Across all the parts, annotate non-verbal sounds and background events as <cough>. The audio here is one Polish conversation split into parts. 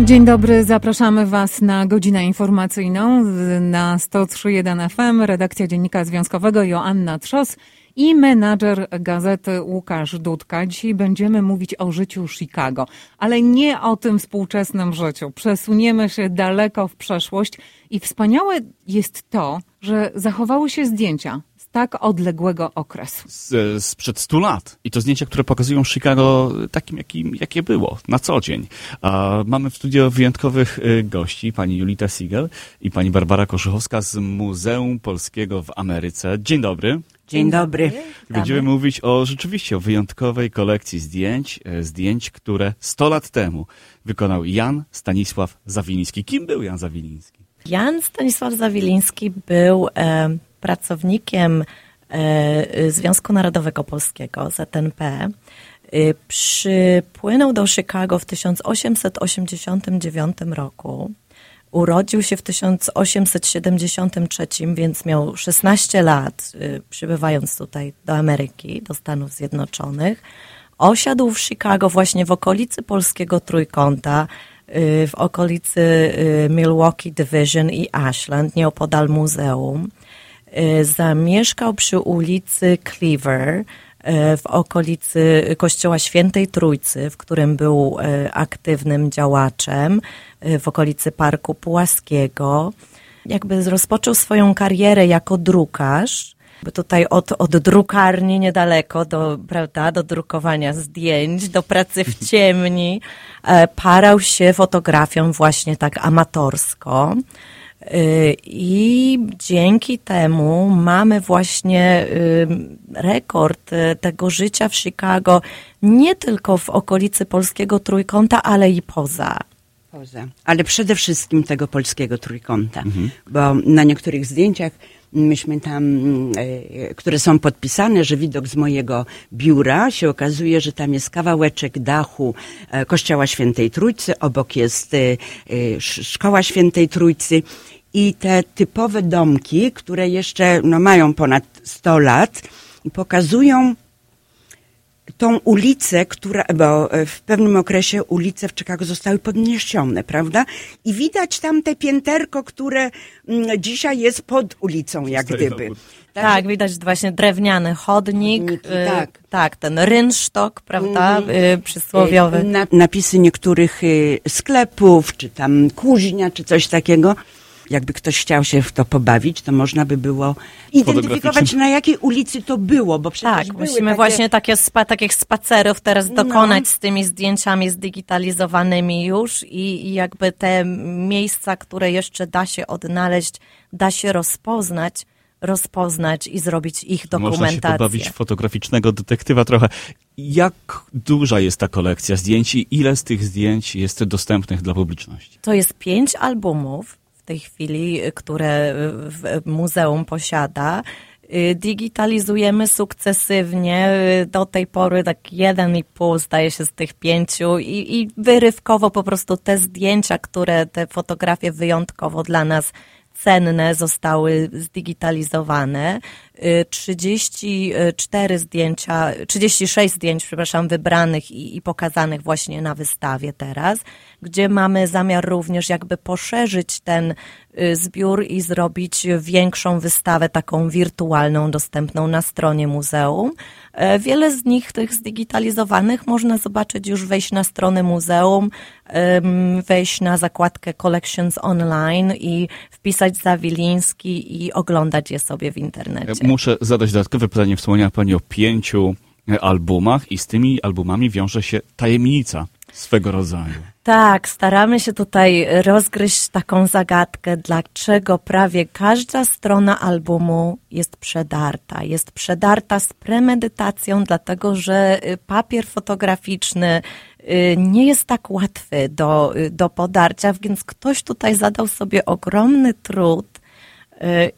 Dzień dobry, zapraszamy Was na godzinę informacyjną na 103.1 FM. Redakcja Dziennika Związkowego Joanna Trzos i menadżer gazety Łukasz Dudka. Dzisiaj będziemy mówić o życiu Chicago, ale nie o tym współczesnym życiu. Przesuniemy się daleko w przeszłość i wspaniałe jest to, że zachowały się zdjęcia tak odległego okresu. Z, sprzed stu lat. I to zdjęcia, które pokazują Chicago takim, jakim, jakie było na co dzień. A mamy w studio wyjątkowych y, gości, pani Julita Siegel i pani Barbara Koszychowska z Muzeum Polskiego w Ameryce. Dzień dobry. Dzień dobry. Będziemy mówić o rzeczywiście o wyjątkowej kolekcji zdjęć, e, zdjęć, które 100 lat temu wykonał Jan Stanisław Zawiliński. Kim był Jan Zawiliński? Jan Stanisław Zawiliński był e, pracownikiem e, Związku Narodowego Polskiego, ZNP. E, przypłynął do Chicago w 1889 roku. Urodził się w 1873, więc miał 16 lat, e, przybywając tutaj do Ameryki, do Stanów Zjednoczonych. Osiadł w Chicago właśnie w okolicy polskiego trójkąta, w okolicy Milwaukee Division i Ashland, nieopodal muzeum. E, zamieszkał przy ulicy Cleaver e, w okolicy Kościoła Świętej Trójcy, w którym był e, aktywnym działaczem, w okolicy Parku Płaskiego. Jakby rozpoczął swoją karierę jako drukarz, tutaj od, od drukarni niedaleko do, prawda, do drukowania zdjęć, do pracy w <laughs> ciemni, parał się fotografią właśnie tak amatorsko. Y, I dzięki temu mamy właśnie y, rekord y, tego życia w Chicago nie tylko w okolicy polskiego trójkąta, ale i poza. Poza, ale przede wszystkim tego polskiego trójkąta, mhm. bo na niektórych zdjęciach myśmy tam, które są podpisane, że widok z mojego biura się okazuje, że tam jest kawałeczek dachu e, Kościoła Świętej Trójcy, obok jest Szkoła Świętej Trójcy i te typowe domki, które jeszcze no, mają ponad 100 lat i pokazują tą ulicę, która, bo w pewnym okresie ulice w Chicago zostały podniesione, prawda? I widać tam te pięterko, które mm, dzisiaj jest pod ulicą, jak gdyby. Tak, tak, widać właśnie drewniany chodnik, Chodniki, y, tak. tak, ten rynsztok, prawda, mm. przysłowiowy. Na, napisy niektórych y, sklepów, czy tam kuźnia, czy coś takiego jakby ktoś chciał się w to pobawić, to można by było identyfikować, na jakiej ulicy to było, bo przecież Tak, musimy takie... właśnie takie spa, takich spacerów teraz no. dokonać no. z tymi zdjęciami zdigitalizowanymi już i, i jakby te miejsca, które jeszcze da się odnaleźć, da się rozpoznać, rozpoznać i zrobić ich dokumentację. Można się pobawić fotograficznego detektywa trochę. Jak duża jest ta kolekcja zdjęć i ile z tych zdjęć jest dostępnych dla publiczności? To jest pięć albumów tej chwili, które muzeum posiada. Y, digitalizujemy sukcesywnie. Y, do tej pory tak jeden i pół zdaje się z tych pięciu i, i wyrywkowo po prostu te zdjęcia, które te fotografie wyjątkowo dla nas cenne zostały zdigitalizowane. 34 zdjęcia, 36 zdjęć, przepraszam, wybranych i, i, pokazanych właśnie na wystawie teraz, gdzie mamy zamiar również jakby poszerzyć ten y, zbiór i zrobić większą wystawę taką wirtualną, dostępną na stronie muzeum. E, wiele z nich, tych zdigitalizowanych, można zobaczyć już wejść na stronę muzeum, wejść na zakładkę Collections Online i wpisać Zawiliński i oglądać je sobie w internecie muszę zadać dodatkowe pytanie. Wspomniała Pani o pięciu e, albumach i z tymi albumami wiąże się tajemnica swego rodzaju. Tak, staramy się tutaj rozgryźć taką zagadkę, dlaczego prawie każda strona albumu jest przedarta. Jest przedarta z premedytacją, dlatego że y, papier fotograficzny y, nie jest tak łatwy do, y, do podarcia, więc ktoś tutaj zadał sobie ogromny trud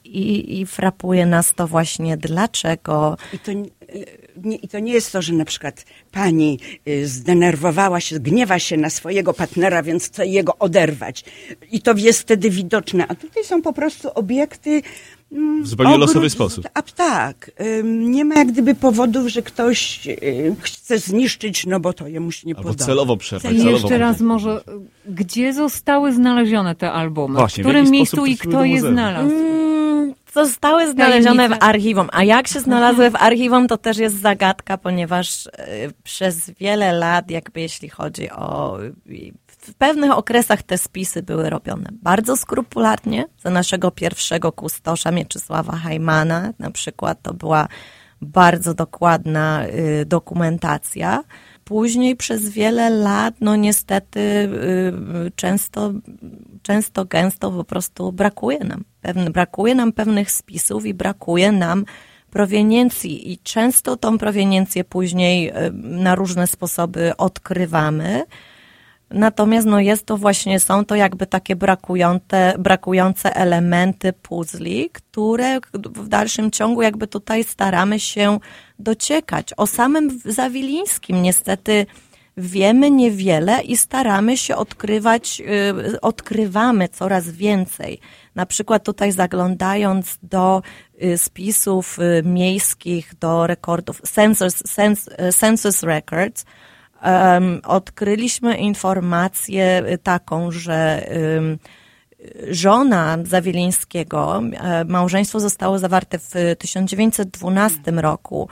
I, I frapuje nas to właśnie dlaczego. I to, nie, I to nie jest to, że na przykład pani y, zdenerwowała się, gniewa się na swojego partnera, więc chce jego oderwać. I to jest wtedy widoczne. A tutaj są po prostu obiekty W zupełnie ogród- losowy sposób. A tak. Nie ma jak gdyby powodów, że ktoś y, chce zniszczyć, no bo to jemu się nie Albo podoba. celowo przerwać. I celowo jeszcze raz może, gdzie zostały znalezione te albumy? Właśnie, w w którym jaki miejscu i kto je znalazł? Zostały znalezione w archiwum. A jak się znalazły w archiwum, to też jest zagadka, ponieważ e, przez wiele lat, jakby jeśli chodzi o. W pewnych okresach te spisy były robione bardzo skrupulatnie. Za naszego pierwszego kustosza Mieczysława Hajmana, na przykład, to była bardzo dokładna y, dokumentacja. Później przez wiele lat, no niestety, y, często, często, gęsto po prostu brakuje nam. Brakuje nam pewnych spisów i brakuje nam proweniencji i często tą proweniencję później y, na różne sposoby odkrywamy. Natomiast no jest to właśnie, są to jakby takie brakujące, brakujące elementy puzli, które w dalszym ciągu jakby tutaj staramy się dociekać. O samym Zawilińskim niestety wiemy niewiele i staramy się odkrywać, y, odkrywamy coraz więcej. Na przykład tutaj zaglądając do y, spisów y, miejskich, do rekordów, census, cens, census records, odkryliśmy informację taką, że żona Zawilińskiego, e, małżeństwo zostało zawarte w 1912 roku.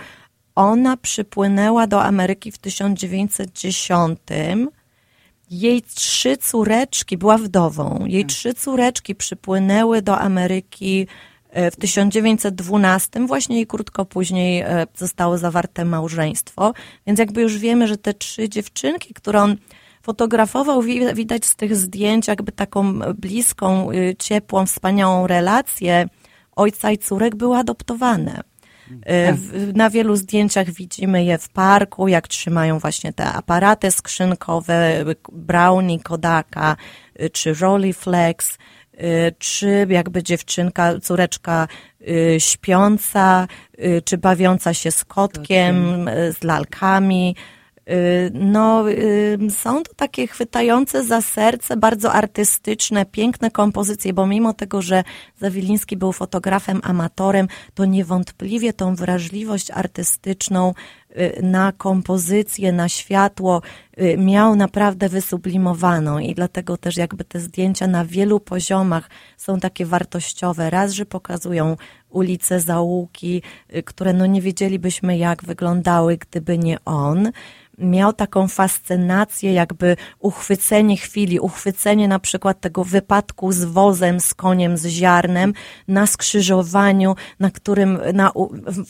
Ona przypłynęła do Ameryki w 1910. Jej trzy córeczki, była wdową, jej trzy córeczki przypłynęły do Ameryki e, w 1912, właśnie i krótko później e, zostało zawarte małżeństwo. Więc jakby już wiemy, że te trzy dziewczynki, które on fotografował, wi- widać z tych zdjęć jakby taką bliską, y, ciepłą, wspaniałą relację ojca i córek były adoptowane. Y, w- Na wielu zdjęciach widzimy je w parku, jak trzymają właśnie te aparaty skrzynkowe, Brownie, Kodaka, y, czy Rolleiflex, y, czy jakby dziewczynka, córeczka y, śpiąca, czy bawiąca się z kotkiem, z lalkami. Y, No, są to takie chwytające za serce, bardzo artystyczne, piękne kompozycje, bo mimo tego, że Zawiliński był fotografem, amatorem, to niewątpliwie tą wrażliwość artystyczną y, na kompozycję, na światło y, miał naprawdę wysublimowaną i dlatego też jakby te zdjęcia na wielu poziomach są takie wartościowe. Raz, że pokazują ulice, zaułki, które no nie wiedzielibyśmy jak wyglądały, gdyby nie on. Miał taką fascynację, jakby uchwycenie chwili, uchwycenie na przykład tego wypadku z wozem, z koniem, z ziarnem na skrzyżowaniu, na którym, na,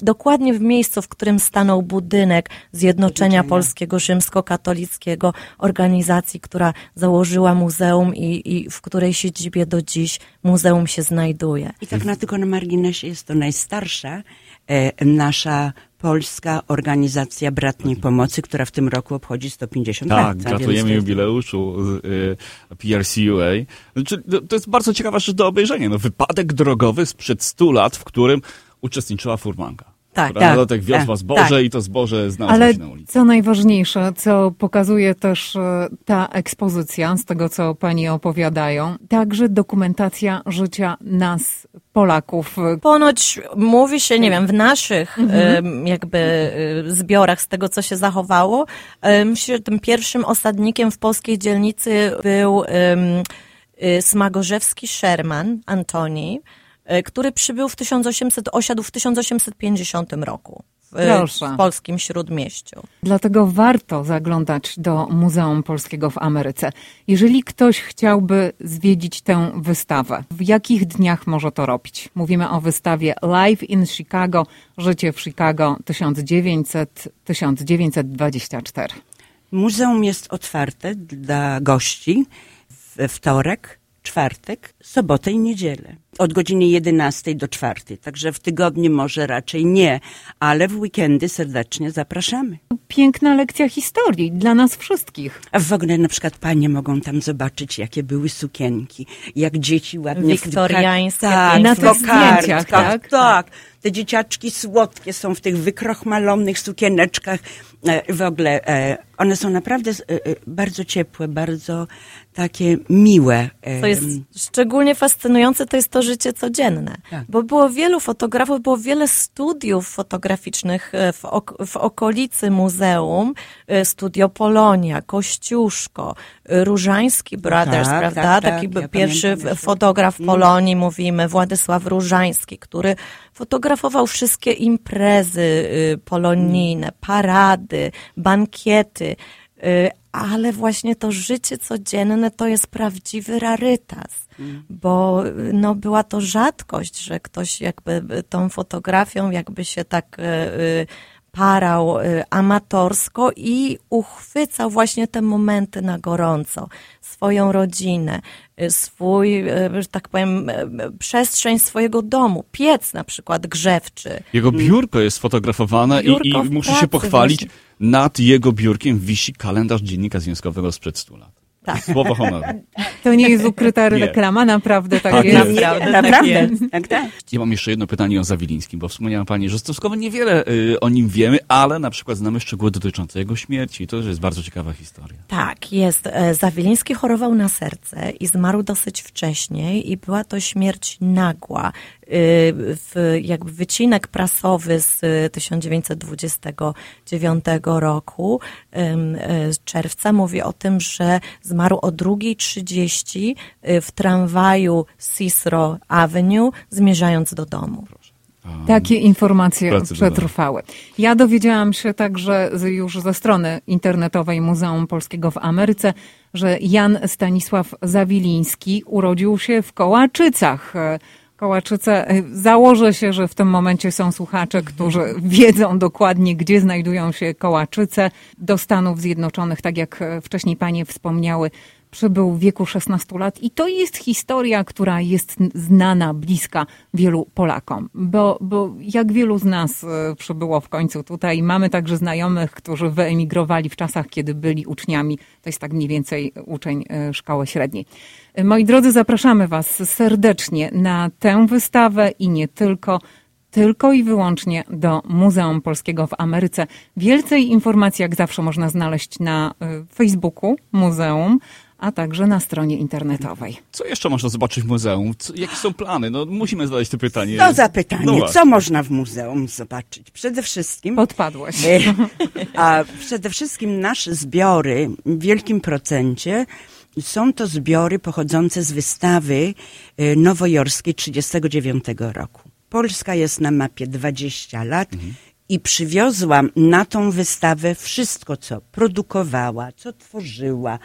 dokładnie w miejscu, w którym stanął budynek Zjednoczenia Zjednoczenia. Polskiego Rzymskokatolickiego, organizacji, która założyła muzeum i, i w której siedzibie do dziś muzeum się znajduje. I tak na tylko na marginesie jest to najstarsza e, nasza polska organizacja bratniej pomocy, która w tym roku obchodzi 150 lat. Tak, A więc gratulujemy jest- jubileuszu y, PRCUA. Znaczy, to- to jest bardzo ciekawa rzecz do obejrzenia. No, wypadek drogowy sprzed 100 lat, w którym uczestniczyła furmanka. Tak, która tak, dodatek wiozła tak, zboże tak. i to zboże znalazło Ale się na ulicy. co najważniejsze, co pokazuje też e, ta ekspozycja, z tego co pani opowiadają, także dokumentacja życia nas, Polaków. Ponoć mówi się, nie wiem, w naszych em, jakby e, zbiorach z tego, co się zachowało, em, się tym pierwszym osadnikiem w polskiej dzielnicy był y, Smagorzewski Sherman Antoni, który przybył w 1800, osiadł w 1850 roku w, Proszę. w polskim Śródmieściu. Dlatego warto zaglądać do Muzeum Polskiego w Ameryce. Jeżeli ktoś chciałby zwiedzić tę wystawę, w jakich dniach może to robić? Mówimy o wystawie Live in Chicago, Życie w Chicago 1900-1924. Muzeum jest otwarte dla gości we wtorek, czwartek, sobotę i niedzielę. Od godziny 11 do 4. Także w tygodniu może raczej nie, ale w weekendy serdecznie zapraszamy. Piękna lekcja historii dla nas wszystkich. A w ogóle na przykład panie mogą tam zobaczyć, jakie były sukienki, jak dzieci ładnie... Wiktoriańskie, tak, Na tych zdjęciach, kokardkach, tak? tak. Te dzieciaczki słodkie są w tych wykrochmalonych sukieneczkach. E, W ogóle e, one są naprawdę e, bardzo ciepłe, bardzo takie miłe. Co jest szczególnie fascynujące, to jest to, życie codzienne. Tak. Bo było wielu fotografów, było wiele studiów fotograficznych e, w, ok w okolicy muzeum. E, Studio Polonia, Kościuszko, e, Różański Brothers, tak, prawda? tak, tak. Taki Ja pierwszy jeszcze. fotograf Polonii, mówimy, Władysław Różański, który fotografował wszystkie imprezy y, polonijne, parady, bankiety, ale właśnie to życie codzienne to jest prawdziwy rarytas, bo y, no, była to rzadkość, że ktoś jakby y, tą fotografią jakby się tak y, y, parał y, amatorsko i uchwycał właśnie te momenty na gorąco, swoją rodzinę, y, swój, y, że tak powiem, y, y, przestrzeń swojego domu, piec na przykład grzewczy. Jego biurko jest fotografowane i, Biurko i w muszę się pochwalić, właśnie. Nad jego biurkiem wisi kalendarz Dziennika Związkowego sprzed 100 lat. Tak. Słowo honoru. To nie jest ukryta Nie. reklama, naprawdę tak, Tak jest. jest. Naprawdę, Naprawdę, jest. tak, tak. Ja mam jeszcze jedno pytanie o Zawilińskim, bo wspomniała Pani, że stosunkowo niewiele y, o nim wiemy, ale na przykład znamy szczegóły dotyczące jego śmierci. To też jest bardzo ciekawa historia. Tak, jest. E, Zawiliński chorował na serce i zmarł dosyć wcześniej i była to śmierć nagła. Y, W, jakby wycinek prasowy z 1929 roku, ym, e, z czerwca, mówi o tym, że zmarł o 2.30 y, w tramwaju Cicero Avenue, zmierzając do domu. Takie informacje przetrwały. Ja dowiedziałam się także z, już ze strony internetowej Muzeum Polskiego w Ameryce, że Jan Stanisław Zawiliński urodził się w Kołaczycach. Kołaczyce, e, założę się, że w tym momencie są słuchacze, którzy wiedzą dokładnie, gdzie znajdują się Kołaczyce. Do Stanów Zjednoczonych, tak jak e, wcześniej panie wspomniały, przybył w wieku 16 lat i to jest historia, która jest znana, bliska wielu Polakom, bo, bo jak wielu z nas e, przybyło w końcu tutaj, mamy także znajomych, którzy wyemigrowali w czasach, kiedy byli uczniami, to jest tak mniej więcej uczeń e, szkoły średniej. E, Moi drodzy, zapraszamy Was serdecznie na tę wystawę i nie tylko tylko i wyłącznie do Muzeum Polskiego w Ameryce. Więcej informacji, jak zawsze, można znaleźć na Facebooku Muzeum, a także na stronie internetowej. Co jeszcze można zobaczyć w muzeum? Co, jakie są plany? No musimy zadać to pytanie. To zapytanie, No co można w muzeum zobaczyć? Przede wszystkim Podpadłaś. E, A przede wszystkim nasze zbiory w wielkim procencie są to zbiory pochodzące z wystawy e, nowojorskiej 39 roku. Polska jest na mapie 20 lat i przywiozłam na tą wystawę wszystko, co produkowała, co tworzyła,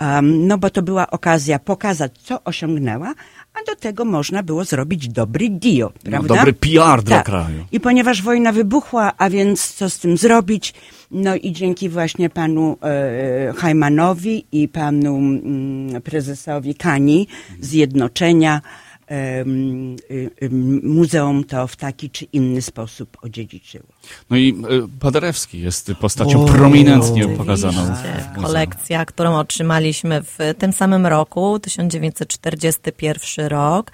um, no bo to była okazja pokazać, co osiągnęła, a do tego można było zrobić dobry dio, No, prawda? dobry PR dla Tak. kraju. I ponieważ wojna wybuchła, a więc co z tym zrobić? No i dzięki właśnie panu e, Hajmanowi i panu mm, prezesowi Kani Zjednoczenia muzeum to w taki czy inny sposób odziedziczyło. No i y, Paderewski jest postacią prominentnie pokazaną. w. Kolekcja, którą otrzymaliśmy w tym samym roku, 1941 rok.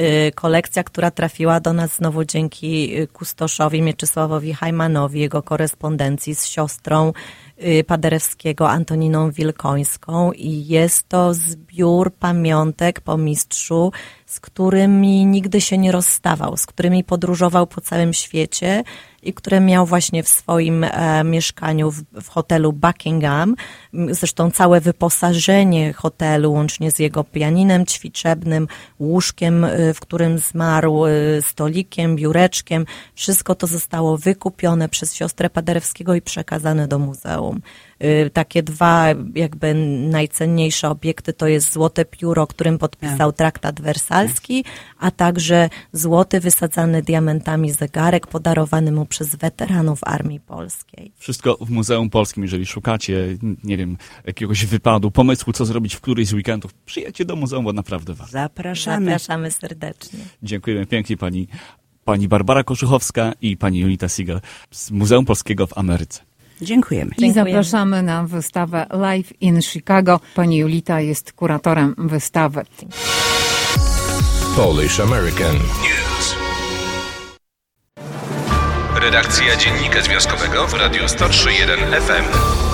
Y, Kolekcja, która trafiła do nas znowu dzięki y, kustoszowi Mieczysławowi Hajmanowi, jego korespondencji z siostrą y, Paderewskiego Antoniną Wilkońską. I jest to zbiór pamiątek po mistrzu, z którymi nigdy się nie rozstawał, z którymi podróżował po całym świecie i które miał właśnie w swoim e, mieszkaniu w, w hotelu Buckingham. Zresztą całe wyposażenie hotelu, łącznie z jego pianinem ćwiczebnym, łóżkiem, e, w którym zmarł, e, stolikiem, biureczkiem, wszystko to zostało wykupione przez siostrę Paderewskiego i przekazane do muzeum. Y, Takie dwa jakby najcenniejsze obiekty to jest złote pióro, którym podpisał traktat wersalski, a także złoty wysadzany diamentami zegarek podarowany mu przez weteranów Armii Polskiej. Wszystko w Muzeum Polskim, jeżeli szukacie, nie wiem, jakiegoś wypadu, pomysłu, co zrobić w którymś z weekendów, przyjedźcie do muzeum, bo naprawdę warto. Zapraszamy. Zapraszamy serdecznie. Dziękujemy pięknie pani, pani Barbara Koszuchowska i pani Julita Siegel z Muzeum Polskiego w Ameryce. Dziękujemy. I Dziękujemy. zapraszamy na wystawę Live in Chicago. Pani Julita jest kuratorem wystawy. Polish American News. Redakcja Dziennika Związkowego w Radiu 103.1 FM.